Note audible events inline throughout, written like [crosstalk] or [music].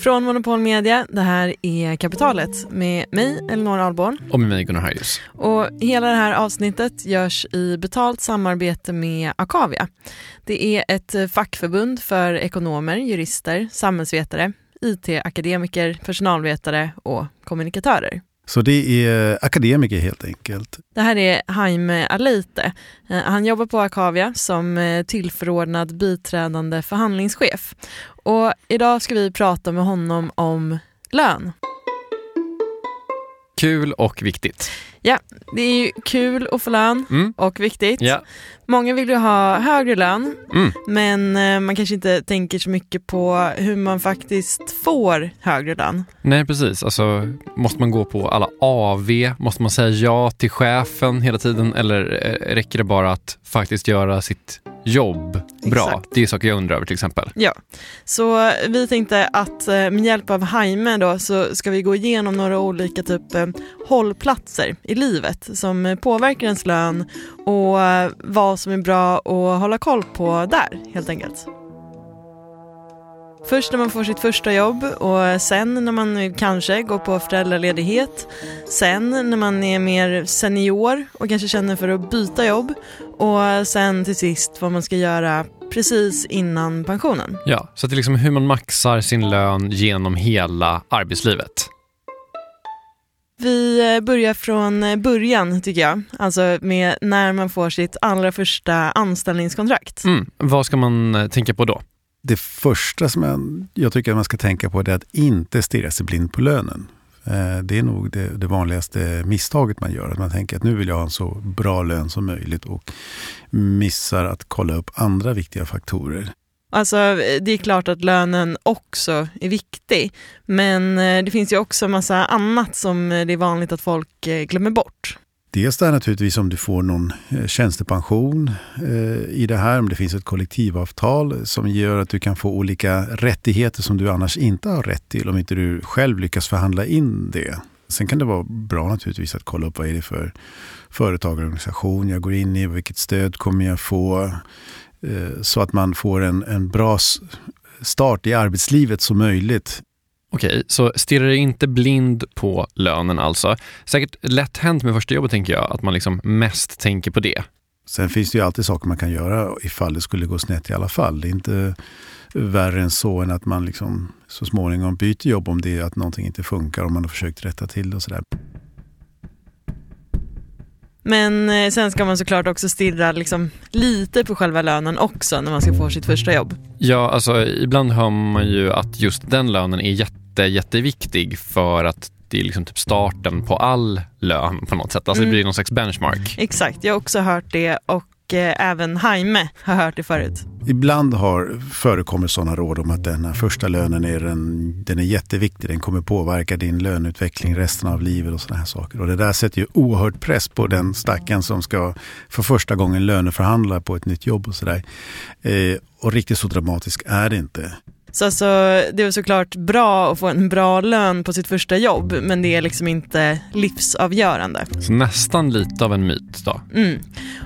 Från Monopol Media, det här är Kapitalet med mig, Elinor Ahlborn. Och med mig, Gunnar Harjus. Och hela det här avsnittet görs i betalt samarbete med Akavia. Det är ett fackförbund för ekonomer, jurister, samhällsvetare, IT-akademiker, personalvetare och kommunikatörer. Så det är akademiker helt enkelt. Det här är Jaime Aleite. Eh, han jobbar på Akavia som eh, tillförordnad biträdande förhandlingschef. Och idag ska vi prata med honom om lön. Kul och viktigt. Ja, det är ju kul att få lön Mm. och viktigt. Ja. Många vill ju ha högre lön, Mm. men eh, man kanske inte tänker så mycket på hur man faktiskt får högre lön. Nej, precis. Alltså, måste man gå på alla AV? Måste man säga ja till chefen hela tiden? Eller eh, räcker det bara att faktiskt göra sitt jobb bra? Exakt. Det är saker jag undrar över till exempel. Ja, så vi tänkte att eh, med hjälp av Jaime då så ska vi gå igenom några olika typ eh, hållplatser i livet som påverkar ens lön och eh, vad som är bra att hålla koll på där helt enkelt. Först när man får sitt första jobb och sen när man kanske går på föräldraledighet. Sen när man är mer senior och kanske känner för att byta jobb. Och sen till sist vad man ska göra precis innan pensionen. Ja, så det är liksom hur man maxar sin lön genom hela arbetslivet. Vi eh, börjar från eh, början tycker jag, alltså med när man får sitt allra första anställningskontrakt. Mm. Vad ska man eh, tänka på då? Det första som jag, jag tycker att man ska tänka på är att inte stirra sig blind på lönen. Eh, det är nog det, det vanligaste misstaget man gör. Att man tänker att nu vill jag ha en så bra lön som möjligt och missar att kolla upp andra viktiga faktorer. Alltså det är klart att lönen också är viktig, men eh, det finns ju också massa annat som eh, det är vanligt att folk glömmer bort. Dels där naturligtvis om du får någon eh, tjänstepension eh, i det här, om det finns ett kollektivavtal som gör att du kan få olika rättigheter som du annars inte har rätt till om inte du själv lyckas förhandla in det. Sen kan det vara bra naturligtvis att kolla upp vad är det för företagarorganisation jag går in i, vilket stöd kommer jag få, eh, så att man får en, en bra start i arbetslivet som möjligt. Okej, så stirra dig inte blind på lönen alltså. Säkert lätt hänt med första jobbet tänker jag, att man liksom mest tänker på det. Sen finns det ju alltid saker man kan göra ifall det skulle gå snett i alla fall. Det är inte värre än så än att man liksom så småningom byter jobb om det är att någonting inte funkar och man har försökt rätta till det och sådär. Men eh, sen ska man såklart också stirra liksom lite på själva lönen också när man ska få sitt första jobb. Ja, alltså ibland hör man ju att just den lönen är jätte, jätteviktig för att det är liksom typ starten på all lön på något sätt. Alltså Mm. det blir någon slags benchmark. Exakt, jag har också hört det och eh, även Jaime har hört det förut. Ibland har förekommer sådana råd om att den här första lönen är, den, den är jätteviktig. Den kommer påverka din löneutveckling resten av livet och sådana här saker. Och det där sätter ju oerhört press på den stackaren som ska för första gången löneförhandla på ett nytt jobb och sådär. Eh, och riktigt så dramatisk är det inte. Så alltså, det är såklart bra att få en bra lön på sitt första jobb, men det är liksom inte livsavgörande. Så nästan lite av en myt då. Mm.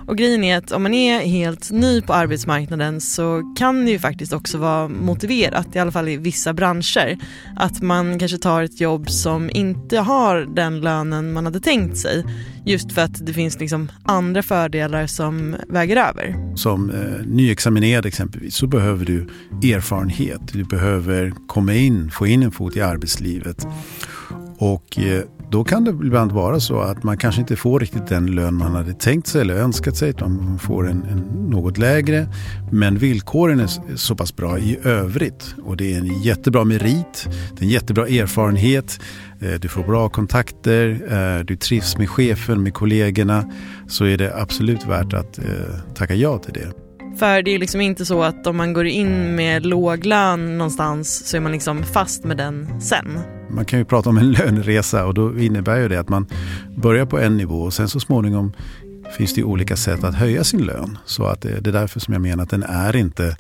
Och grejen är att om man är helt ny på arbetsmarknaden så kan det ju faktiskt också vara motiverat, i alla fall i vissa branscher, att man kanske tar ett jobb som inte har den lönen man hade tänkt sig. Just för att det finns liksom andra fördelar som väger över. Som eh, nyexaminerad exempelvis så behöver du erfarenhet. Du behöver komma in, få in en fot i arbetslivet. Och eh, då kan det ibland vara så att man kanske inte får riktigt den lön man hade tänkt sig eller önskat sig. Utan man får en, en något lägre. Men villkoren är så pass bra i övrigt. Och det är en jättebra merit. Det är en jättebra erfarenhet. Eh, du får bra kontakter. Eh, du trivs med chefen, med kollegorna. Så är det absolut värt att tacka ja till det. För det är liksom inte så att om man går in med låg lön någonstans så är man liksom fast med den sen. Man kan ju prata om en [laughs] löneresa och då innebär ju det att man börjar på en nivå och sen så småningom finns det ju olika sätt att höja sin lön. Så att det, det är därför som jag menar att den är inte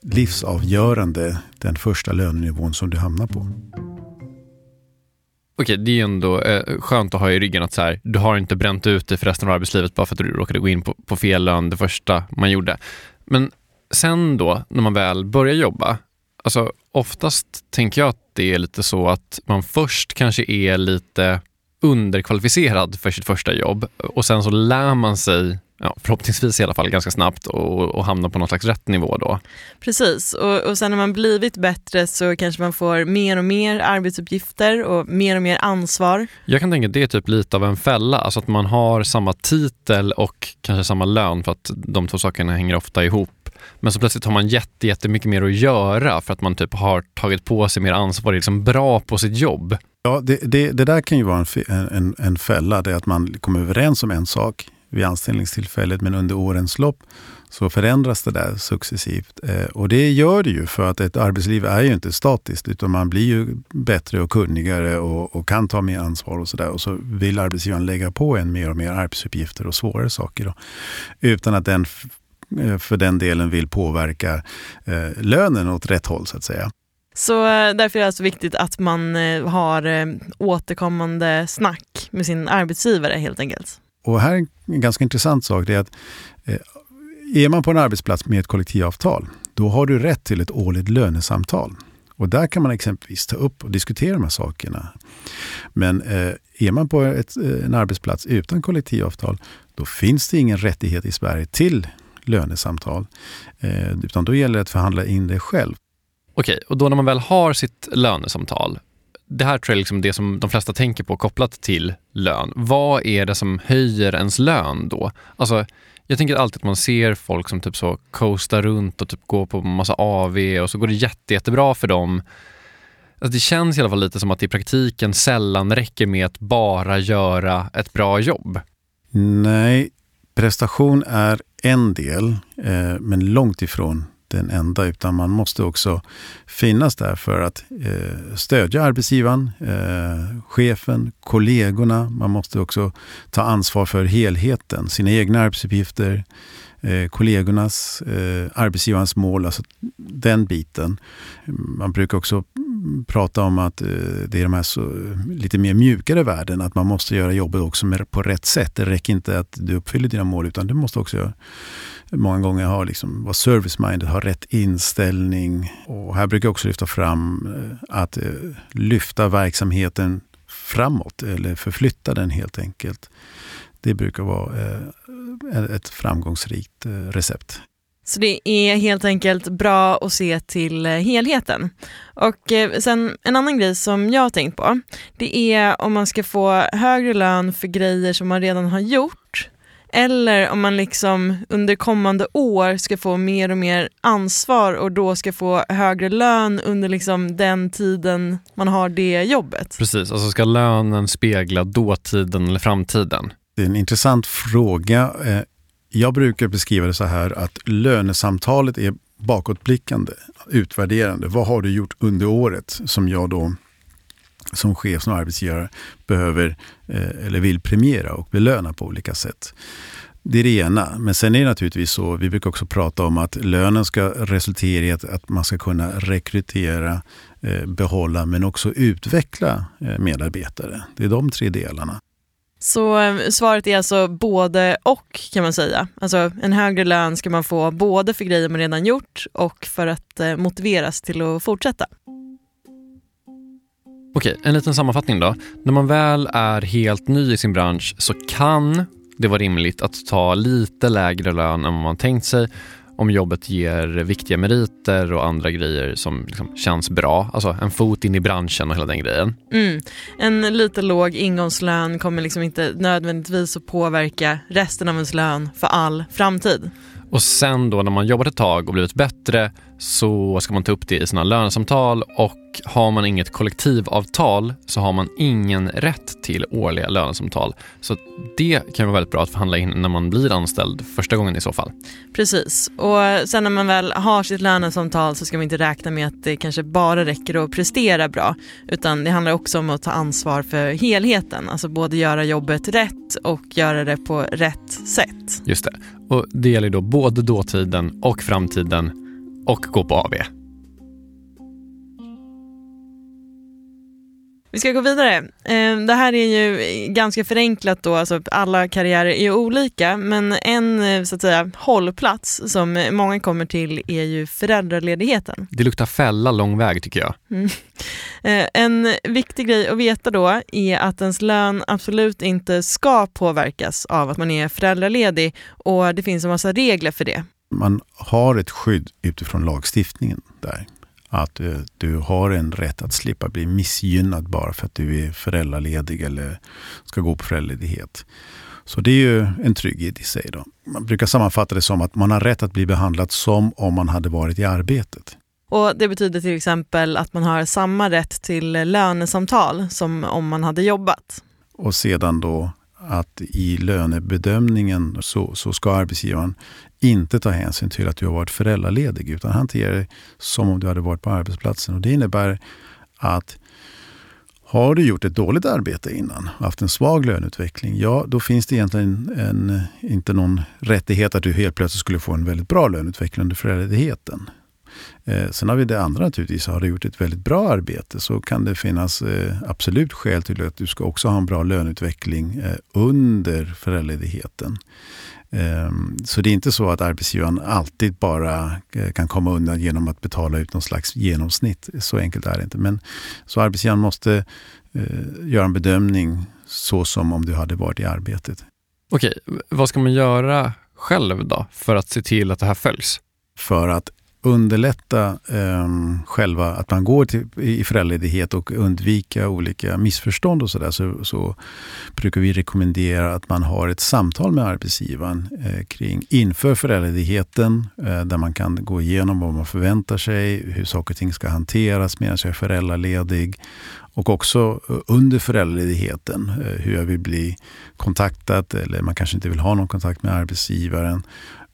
livsavgörande den första lönenivån som du hamnar på. Okej, det är ju ändå eh, skönt att ha i ryggen att så här, du har inte bränt ut dig för resten av arbetslivet bara för att du råkade gå in på, på fel lön det första man gjorde. Men sen då, när man väl börjar jobba, Alltså, oftast tänker jag att det är lite så att man först kanske är lite underkvalificerad för sitt första jobb och sen så lär man sig ja, förhoppningsvis i alla fall ganska snabbt och, och hamna på någon slags rätt nivå då. Precis, och, och sen när man blivit bättre så kanske man får mer och mer arbetsuppgifter och mer och mer ansvar. Jag kan tänka att det är typ lite av en fälla, alltså att man har samma titel och kanske samma lön för att de två sakerna hänger ofta ihop. Men så plötsligt har man jätte, jättemycket mer att göra för att man typ har tagit på sig mer ansvar, är liksom bra på sitt jobb. Ja, det, det, det där kan ju vara en, en, en fälla, det är att man kommer överens om en sak vid anställningstillfället men under årens lopp så förändras det där successivt. Eh, och det gör det ju för att ett arbetsliv är ju inte statiskt utan man blir ju bättre och kunnigare och, och kan ta mer ansvar och sådär. Och så vill arbetsgivaren lägga på en mer och mer arbetsuppgifter och svårare saker. Då, utan att den eh, för den delen vill påverka eh, lönen åt rätt håll så att säga. Så därför är det alltså viktigt att man har återkommande snack med sin arbetsgivare helt enkelt. Och här är en ganska intressant sak. Det är att eh, är man på en arbetsplats med ett kollektivavtal, då har du rätt till ett årligt lönesamtal. Och där kan man exempelvis ta upp och diskutera de här sakerna. Men eh, är man på ett, eh, en arbetsplats utan kollektivavtal, då finns det ingen rättighet i Sverige till lönesamtal. Eh, utan då gäller det att förhandla in det själv. Okej, och då när man väl har sitt lönesamtal, det här tror jag är liksom det som de flesta tänker på kopplat till lön. Vad är det som höjer ens lön då? Alltså, jag tänker alltid att man ser folk som typ så coastar runt och typ går på massa AV och så går det jätte, jättebra för dem. Alltså det känns i alla fall lite som att det i praktiken sällan räcker med att bara göra ett bra jobb. Nej, prestation är en del, eh, men långt ifrån den enda, utan man måste också finnas där för att eh, stödja arbetsgivaren, eh, chefen, kollegorna. Man måste också ta ansvar för helheten, sina egna arbetsuppgifter, eh, kollegornas, eh, arbetsgivarens mål, alltså den biten. Man brukar också prata om att eh, det är de här så, lite mer mjukare värden, att man måste göra jobbet också med, på rätt sätt. Det räcker inte att du uppfyller dina mål, utan du måste också många gånger ha liksom, vara service-minded, ha rätt inställning. Och här brukar jag också lyfta fram eh, att eh, lyfta verksamheten framåt eller förflytta den helt enkelt. Det brukar vara ett framgångsrikt recept. Så det är helt enkelt bra att se till helheten. Och sen en annan grej som jag har tänkt på, det är om man ska få högre lön för grejer som man redan har gjort eller om man liksom under kommande år ska få mer och mer ansvar och då ska få högre lön under liksom den tiden man har det jobbet. Precis, alltså ska lönen spegla dåtiden eller framtiden? Det är en intressant fråga. Jag brukar beskriva det så här att lönesamtalet är bakåtblickande, utvärderande. Vad har du gjort under året som jag då som chef, som arbetsgivare behöver eh, eller vill premiera och belöna på olika sätt. Det är det ena. Men sen är det naturligtvis så, vi brukar också prata om att lönen ska resultera i att, att man ska kunna rekrytera, eh, behålla men också utveckla eh, medarbetare. Det är de tre delarna. Så eh, svaret är alltså både och kan man säga. Alltså en högre lön ska man få både för grejer man redan gjort och för att eh, motiveras till att fortsätta. Okej, en liten sammanfattning då. När man väl är helt ny i sin bransch så kan det vara rimligt att ta lite lägre lön än vad man tänkt sig om jobbet ger viktiga meriter och andra grejer som liksom känns bra. Alltså en fot in i branschen och hela den grejen. Mm. En lite låg ingångslön kommer liksom inte nödvändigtvis att påverka resten av ens lön för all framtid. Och sen då när man jobbat ett tag och blivit bättre så ska man ta upp det i sina lönesamtal och har man inget kollektivavtal så har man ingen rätt till årliga lönesamtal. Så det kan vara väldigt bra att förhandla in när man blir anställd första gången i så fall. Precis, och sen när man väl har sitt lönesamtal så ska man inte räkna med att det kanske bara räcker att prestera bra, utan det handlar också om att ta ansvar för helheten, alltså både göra jobbet rätt och göra det på rätt sätt. Just det, och det gäller då både dåtiden och framtiden och gå på AV. Vi ska gå vidare. Eh, det här är ju ganska förenklat då, alltså alla karriärer är olika, men en eh, så att säga hållplats som många kommer till är ju föräldraledigheten. Det luktar fälla lång väg tycker jag. Mm. [laughs] Eh, en viktig grej att veta då är att ens lön absolut inte ska påverkas av att man är föräldraledig och det finns en massa regler för det. Man har ett skydd utifrån lagstiftningen där. Att eh, du har en rätt att slippa bli missgynnad bara för att du är föräldraledig eller ska gå på föräldraledighet. Så det är ju en trygghet i sig. Då. Man brukar sammanfatta det som att man har rätt att bli behandlad som om man hade varit i arbetet. Och Det betyder till exempel att man har samma rätt till lönesamtal som om man hade jobbat. Och sedan då att i lönebedömningen så, så ska arbetsgivaren inte ta hänsyn till att du har varit föräldraledig utan hantera det som om du hade varit på arbetsplatsen. Och Det innebär att har du gjort ett dåligt arbete innan, och haft en svag löneutveckling, ja då finns det egentligen en, inte någon rättighet att du helt plötsligt skulle få en väldigt bra löneutveckling under föräldraledigheten. Eh, sen har vi det andra naturligtvis. Har du gjort ett väldigt bra arbete så kan det finnas eh, absolut skäl till att du ska också ha en bra löneutveckling eh, under föräldraledigheten. Ehm, så det är inte så att arbetsgivaren alltid bara eh, kan komma undan genom att betala ut någon slags genomsnitt. Så enkelt är det inte. Men, så arbetsgivaren måste eh, göra en bedömning så som om du hade varit i arbetet. Okej, vad ska man göra själv då för att se till att det här följs? För att underlätta eh, själva att man går till, i föräldraledighet och undvika olika missförstånd och sådär så, så brukar vi rekommendera att man har ett samtal med arbetsgivaren eh, kring inför föräldraledigheten eh, där man kan gå igenom vad man förväntar sig, hur saker och ting ska hanteras medan jag är föräldraledig och också eh, under föräldraledigheten, eh, hur jag vill bli kontaktad eller man kanske inte vill ha någon kontakt med arbetsgivaren.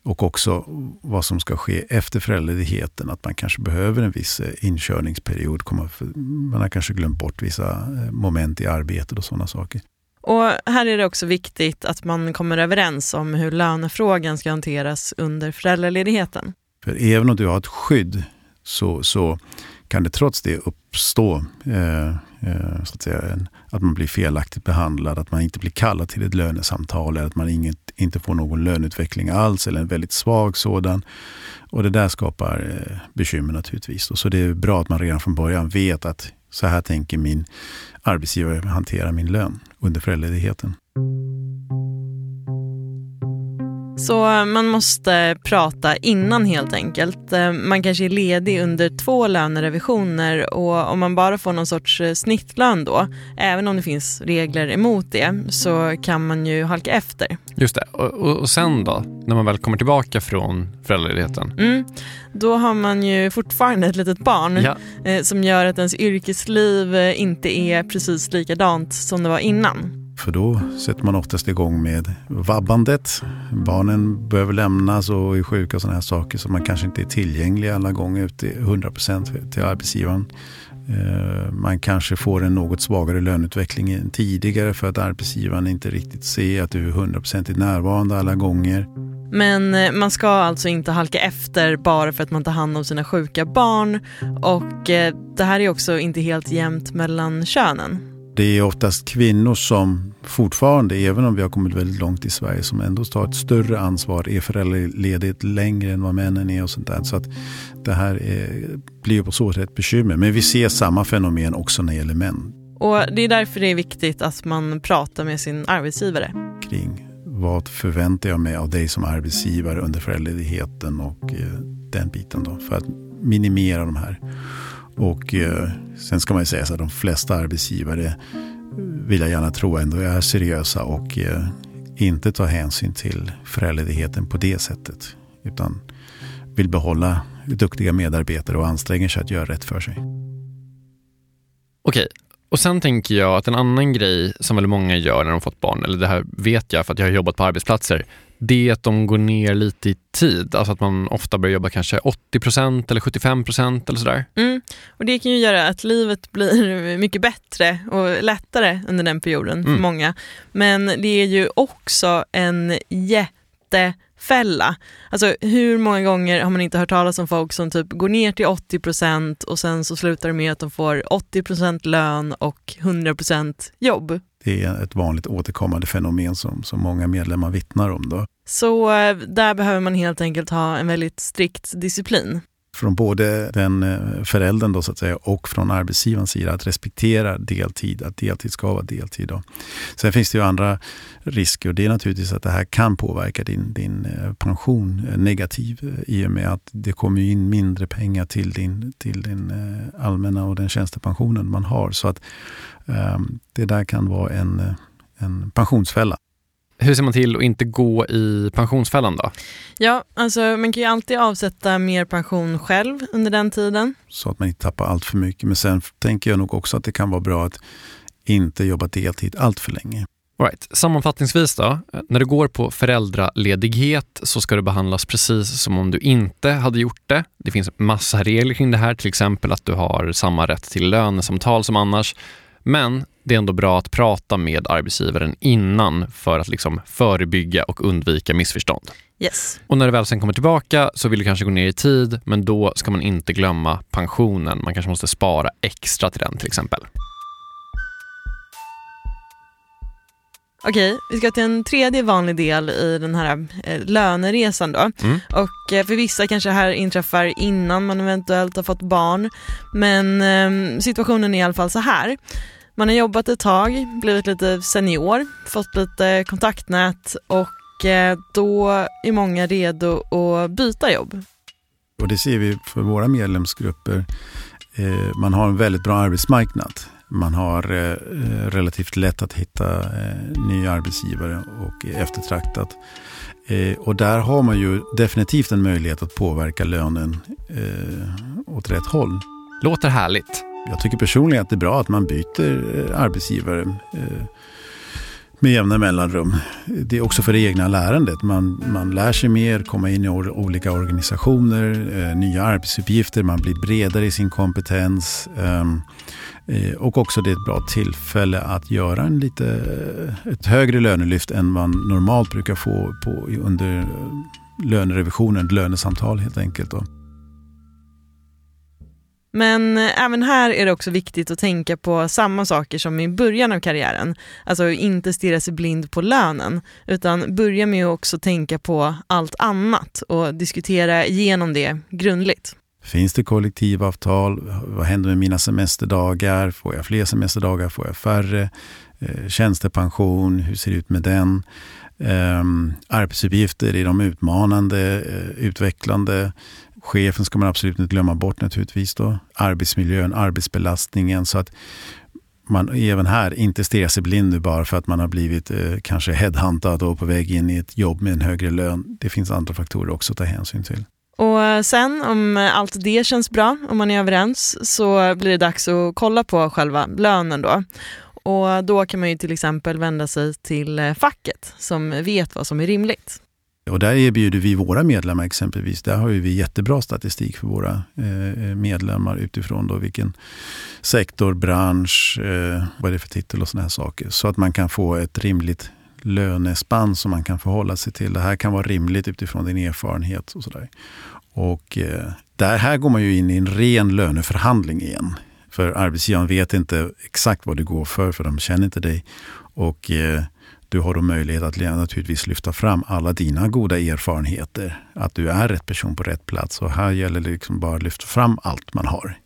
Och också vad som ska ske efter föräldraledigheten. Att man kanske behöver en viss eh, inkörningsperiod. Man har kanske glömt bort vissa eh, moment i arbetet och sådana saker. Och här är det också viktigt att man kommer överens om hur lönefrågan ska hanteras under föräldraledigheten. För även om du har ett skydd så, så kan det trots det uppstå eh, eh, Eh, så att, säga, att man blir felaktigt behandlad, att man inte blir kallad till ett lönesamtal eller att man inget, inte får någon löneutveckling alls eller en väldigt svag sådan. Och det där skapar eh, bekymmer naturligtvis. Och så det är bra att man redan från början vet att så här tänker min arbetsgivare hantera min lön under föräldraledigheten. Så man måste prata innan helt enkelt. Eh, man kanske är ledig under två lönerevisioner och om man bara får någon sorts eh, snittlön då, även om det finns regler emot det, så kan man ju halka efter. Just det. Och, och sen då, när man väl kommer tillbaka från föräldraledigheten? Mm, då har man ju fortfarande ett litet barn ja. eh, som gör att ens yrkesliv eh, inte är precis likadant som det var innan. För då sätter man oftast igång med vabbandet. Barnen behöver lämnas och är sjuka och sådana här saker. Så man kanske inte är tillgänglig alla gånger till 100% till arbetsgivaren. Eh, man kanske får en något svagare löneutveckling än tidigare för att arbetsgivaren inte riktigt ser att du är 100% närvarande alla gånger. Men eh, man ska alltså inte halka efter bara för att man tar hand om sina sjuka barn. Och eh, det här är också inte helt jämnt mellan könen det är oftast kvinnor som fortfarande, även om vi har kommit väldigt långt i Sverige, som ändå tar ett större ansvar, är föräldraledigt längre än vad männen är och sånt där. Så att det här är, blir på så sätt ett bekymmer. Men vi ser samma fenomen också när det gäller män. Och det är därför det är viktigt att man pratar med sin arbetsgivare. Kring vad förväntar jag mig av dig som arbetsgivare under föräldraledigheten och eh, den biten då. För att minimera de här och eh, sen ska man ju säga så att de flesta arbetsgivare eh, vill jag gärna tro ändå är seriösa och eh, inte tar hänsyn till föräldraledigheten på det sättet. Utan vill behålla duktiga medarbetare och anstränger sig att göra rätt för sig. Okej, och sen tänker jag att en annan grej som väldigt många gör när de fått barn, eller det här vet jag för att jag har jobbat på arbetsplatser, det är att de går ner lite i tid. Alltså att man ofta börjar jobba kanske 80% eller 75% eller sådär. Mm. Och det kan ju göra att livet blir [laughs] mycket bättre och lättare under den perioden för mm. många. Men det är ju också en jätte fälla. Alltså hur många gånger har man inte hört talas om folk som typ går ner till 80% och sen så slutar det med att de får 80% lön och 100% jobb. Det är ett vanligt återkommande fenomen som, som många medlemmar vittnar om. Då. Så eh, där behöver man helt enkelt ha en väldigt strikt disciplin från både den eh, föräldern då, så att säga, och från arbetsgivarens sida att respektera deltid, att deltid ska vara deltid. Då. Sen finns det ju andra risker och det är naturligtvis att det här kan påverka din, din eh, pension eh, negativt i och med att det kommer in mindre pengar till din, till din allmänna och den tjänstepensionen man har. Så att um, det där kan vara en, en pensionsfälla. Hur ser man till att inte gå i pensionsfällan då? Ja, alltså man kan ju alltid avsätta mer pension själv under den tiden. Så att man inte tappar allt för mycket. Men sen tänker jag nog också att det kan vara bra att inte jobba deltid allt för länge. All right. Sammanfattningsvis då, när du går på föräldraledighet så ska du behandlas precis som om du inte hade gjort det. Det finns massa regler kring det här, till exempel att du har samma rätt till lönesamtal som annars. Men det är ändå bra att prata med arbetsgivaren innan för att liksom förebygga och undvika missförstånd. Yes. Och när du väl sen kommer tillbaka så vill du kanske gå ner i tid, men då ska man inte glömma pensionen. Man kanske måste spara extra till den till exempel. Okej, vi ska till en tredje vanlig del i den här eh, löneresan då. Mm. Och eh, för vissa kanske det här inträffar innan man eventuellt har fått barn. Men eh, situationen är i alla fall så här. Man har jobbat ett tag, blivit lite senior, fått lite kontaktnät och eh, då är många redo att byta jobb. Och det ser vi för våra medlemsgrupper. Eh, man har en väldigt bra arbetsmarknad. Man har eh, relativt lätt att hitta nya arbetsgivare och eftertraktat. Och där har man ju definitivt en möjlighet att påverka lönen åt rätt håll. Låter härligt. Jag tycker personligen att det är bra att man byter eh, arbetsgivare eh, med jämna mellanrum. Det är också för det egna lärandet. Man, man lär sig mer, kommer in i olika organisationer, eh, nya arbetsuppgifter, man blir bredare i sin kompetens. Ehm, eh, och också det är ett bra tillfälle att göra en lite, ett högre lönelyft än man normalt brukar få på, under lönerevisionen, lönesamtal helt enkelt. Då. Men eh, även här är det också viktigt att tänka på samma saker som i början av karriären. Alltså inte stirra sig blind på lönen, utan börja med att också tänka på allt annat och diskutera igenom det grundligt. Finns det kollektivavtal? Vad händer med mina semesterdagar? Får jag fler semesterdagar? Får jag färre? Eh, tjänstepension, hur ser det ut med den? Um, arbetsuppgifter, är de utmanande, uh, utvecklande? Chefen ska man absolut inte glömma bort naturligtvis. Då. Arbetsmiljön, arbetsbelastningen. Så att man även här inte stirrar sig blind nu bara för att man har blivit eh, kanske headhuntad och på väg in i ett jobb med en högre lön. Det finns andra faktorer också att ta hänsyn till. Och sen om allt det känns bra, om man är överens, så blir det dags att kolla på själva lönen då. Och då kan man ju till exempel vända sig till eh, facket som vet vad som är rimligt. Och där erbjuder vi våra medlemmar exempelvis, där har vi jättebra statistik för våra eh, eh, medlemmar utifrån då vilken sektor, bransch, eh, vad är det för titel och sådana här saker. Så att man kan få ett rimligt lönespann som man kan förhålla sig till. Det här kan vara rimligt utifrån din erfarenhet och sådär. Och eh, där här går man ju in i en ren löneförhandling igen. För arbetsgivaren vet inte exakt vad du går för, för de känner inte dig. Och eh, du har då möjlighet att naturligtvis lyfta fram alla dina goda erfarenheter. Att du är rätt person på rätt plats. Och här gäller det liksom bara att lyfta fram allt man har.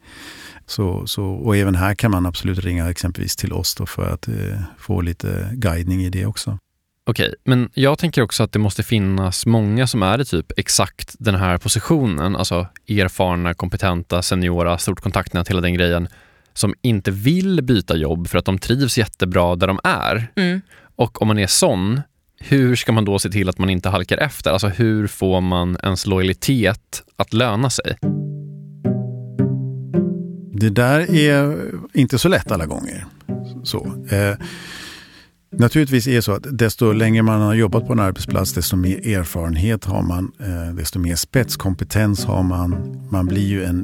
Så, så, och även här kan man absolut ringa exempelvis till oss för att eh, få lite guidning i det också. Okej, men jag tänker också att det måste finnas många som är i typ exakt den här positionen, alltså erfarna, kompetenta, seniora, stort kontaktnät, hela den grejen, som inte vill byta jobb för att de trivs jättebra där de är. Mm. Och om man är sån, hur ska man då se till att man inte halkar efter? Alltså hur får man ens lojalitet att löna sig? Det där är inte så lätt alla gånger. Så, eh, naturligtvis är det så att desto längre man har jobbat på en arbetsplats, desto mer erfarenhet har man, eh, desto mer spetskompetens har man. Man blir ju en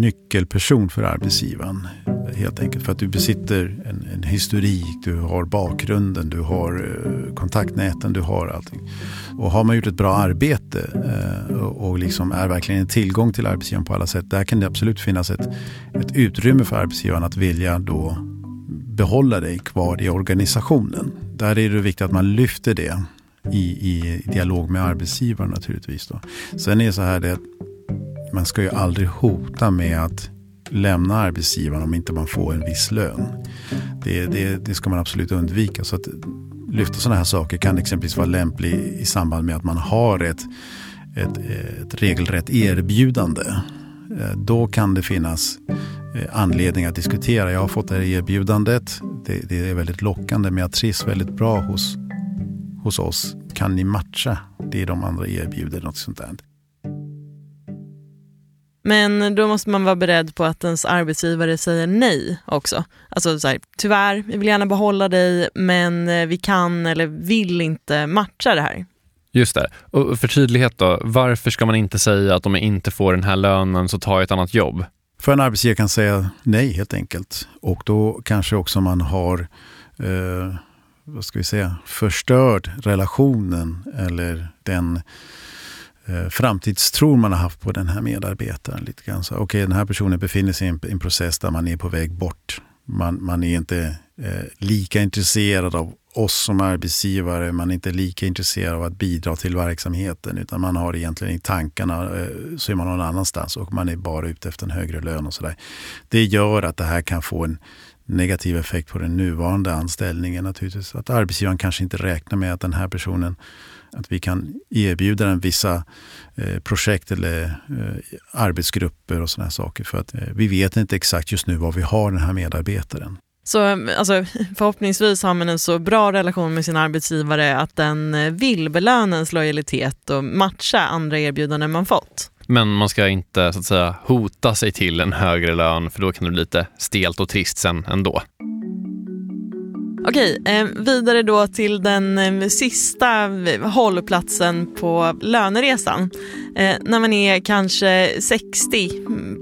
nyckelperson för arbetsgivaren. Helt enkelt för att du besitter en, en historik, du har bakgrunden, du har eh, kontaktnäten, du har allting. Och har man gjort ett bra arbete eh, och, och liksom är verkligen en tillgång till arbetsgivaren på alla sätt. Där kan det absolut finnas ett, ett utrymme för arbetsgivaren att vilja då behålla dig kvar i organisationen. Där är det viktigt att man lyfter det i, i dialog med arbetsgivaren naturligtvis. Då. Sen är det så här det man ska ju aldrig hota med att lämna arbetsgivaren om inte man får en viss lön. Det, det, det ska man absolut undvika. Så att lyfta sådana här saker kan exempelvis vara lämpligt i samband med att man har ett, ett, ett regelrätt erbjudande. Eh, då kan det finnas eh, anledning att diskutera. Jag har fått det här erbjudandet. Det, det är väldigt lockande men jag trivs väldigt bra hos, hos oss. Kan ni matcha det de andra erbjuder? Något sånt där. Men då måste man vara beredd på att ens arbetsgivare säger nej också. Alltså så här, tyvärr, vi vill gärna behålla dig men eh, vi kan eller vill inte matcha det här. Just det. Och för tydlighet då, varför ska man inte säga att om jag inte får den här lönen så tar jag ett annat jobb? För en arbetsgivare kan säga nej helt enkelt. Och då kanske också man har eh, vad ska vi säga, förstörd relationen eller den eh, Eh, framtidstro man har haft på den här medarbetaren. lite grann. Okej, okay, den här personen befinner sig i en, en process där man är på väg bort. Man, man är inte eh, lika intresserad av oss som arbetsgivare. Man är inte lika intresserad av att bidra till verksamheten. Utan man har egentligen i tankarna eh, så är man någon annanstans och man är bara ute efter en högre lön och sådär. Det gör att det här kan få en negativ effekt på den nuvarande anställningen naturligtvis. Att arbetsgivaren kanske inte räknar med att den här personen att vi kan erbjuda den vissa eh, projekt eller eh, arbetsgrupper och sådana saker. För att eh, vi vet inte exakt just nu var vi har den här medarbetaren. Så alltså, förhoppningsvis har man en så bra relation med sin arbetsgivare att den eh, vill belöna ens lojalitet och matcha andra erbjudanden man fått. Men man ska inte så att säga hota sig till en högre lön för då kan det bli lite stelt och trist sen ändå. Okej, eh, vidare då till den eh, sista hållplatsen på löneresan. Eh, när man är kanske 60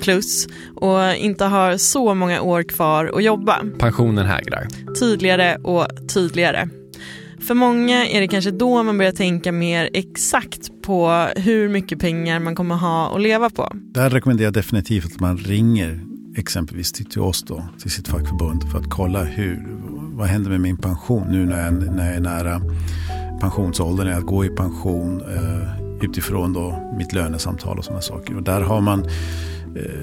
plus och inte har så många år kvar att jobba. Pensionen hägrar. Tydligare och tydligare. För många är det kanske då man börjar tänka mer exakt på hur mycket pengar man kommer ha att leva på. Där rekommenderar jag definitivt att man ringer exempelvis till, oss då, till sitt fackförbund för att kolla hur, vad händer med min pension nu när jag, när jag är nära pensionsåldern, när jag går i pension eh, utifrån då mitt lönesamtal och sådana saker. Och där har man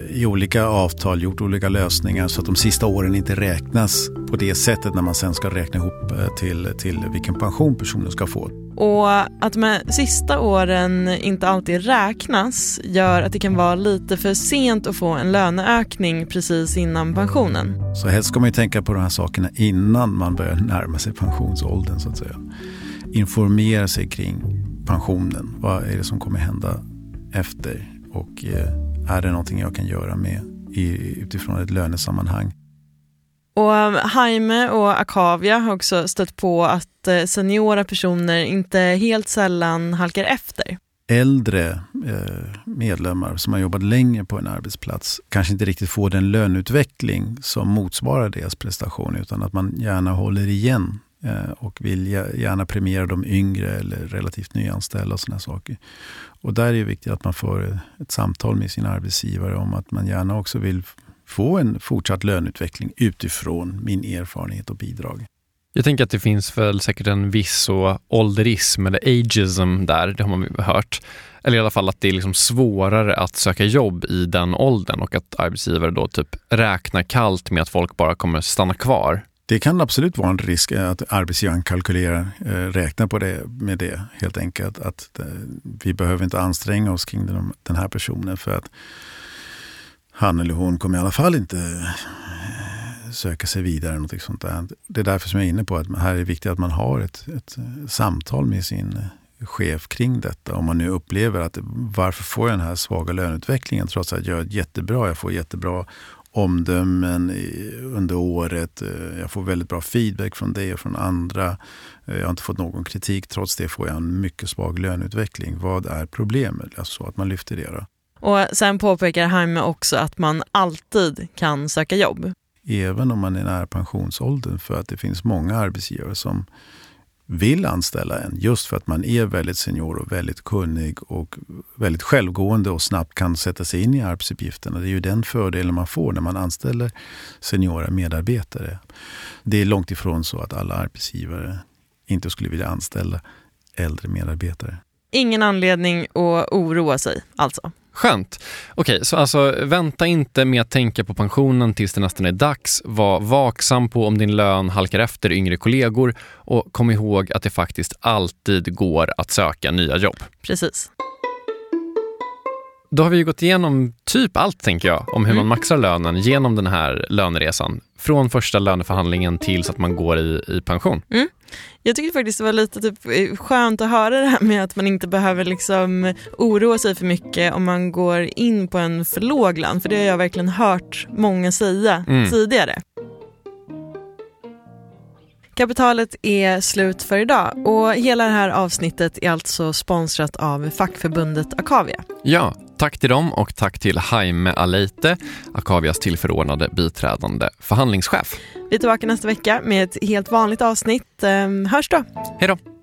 i olika avtal gjort olika lösningar så att de sista åren inte räknas på det sättet när man sen ska räkna ihop eh, till, till vilken pension personen ska få. Och att de sista åren inte alltid räknas gör att det kan vara lite för sent att få en löneökning precis innan pensionen. Så helst ska man ju tänka på de här sakerna innan man börjar närma sig pensionsåldern så att säga. Informera sig kring pensionen. Vad är det som kommer hända efter? Och eh, är det någonting jag kan göra med utifrån ett lönesammanhang? Och Jaime um, och Akavia har också stött på att eh, seniora personer inte helt sällan halkar efter. Äldre eh, medlemmar som har jobbat länge på en arbetsplats kanske inte riktigt får den löneutveckling som motsvarar deras prestation utan att man gärna håller igen Eh, och vill gärna premiera de yngre eller relativt nyanställda och sådana saker. Och där är det viktigt att man får ett samtal med sin arbetsgivare om att man gärna också vill få en fortsatt löneutveckling utifrån min erfarenhet och bidrag. Jag tänker att det finns väl säkert en viss så ålderism eller ageism där, det har man hört. Eller i alla fall att det är liksom svårare att söka jobb i den åldern och att arbetsgivare då typ räknar kallt med att folk bara kommer stanna kvar. Det kan absolut vara en risk eh, att arbetsgivaren kalkylerar, eh, räknar på det med det helt enkelt. Att eh, vi behöver inte anstränga oss kring den här personen för att han eller hon kommer i alla fall inte söka sig vidare. Något sånt där. Det är därför som jag är inne på att här är det viktigt att man har ett, ett samtal med sin chef kring detta. Om man nu upplever att varför får jag den här svaga löneutvecklingen trots att jag gör jättebra, jag får jättebra omdömen under året. Eh, jag får väldigt bra feedback från dig och från andra. Jag har inte fått någon kritik. Trots det får jag en mycket svag löneutveckling. Vad är problemet? Alltså att man lyfter det. Då. Och sen påpekar Jaime också att man alltid kan söka jobb. även om man är nära pensionsåldern. För att det finns många arbetsgivare som vill anställa en just för att man är väldigt senior och väldigt kunnig och väldigt självgående och snabbt kan sätta sig in i arbetsuppgifterna. Det är ju den fördelen man får när man anställer seniora medarbetare. Det är långt ifrån så att alla arbetsgivare inte skulle vilja anställa äldre medarbetare. Ingen anledning att oroa sig alltså. Skönt. Okej, så alltså vänta inte med att tänka på pensionen tills det nästan är dags. Var vaksam på om din lön halkar efter yngre kollegor och kom ihåg att det faktiskt alltid går att söka nya jobb. Precis. Då har vi gått igenom typ allt, tänker jag, om hur Mm. man maxar lönen genom den här löneresan. Från första löneförhandlingen tills att man går i, i pension. Jag tycker faktiskt det var lite typ, eh, skönt att höra det här med att man inte behöver liksom oroa sig för mycket om man går in på en för låg lön. För det har jag verkligen hört många säga Mm. tidigare. Kapitalet är slut för idag och hela det här avsnittet är alltså sponsrat av fackförbundet Akavia. Ja, tack till dem och tack till Jaime Aleite, Akavias tillförordnade biträdande förhandlingschef. Vi är tillbaka nästa vecka med ett helt vanligt avsnitt. Ehm, Hörs då! Hej då!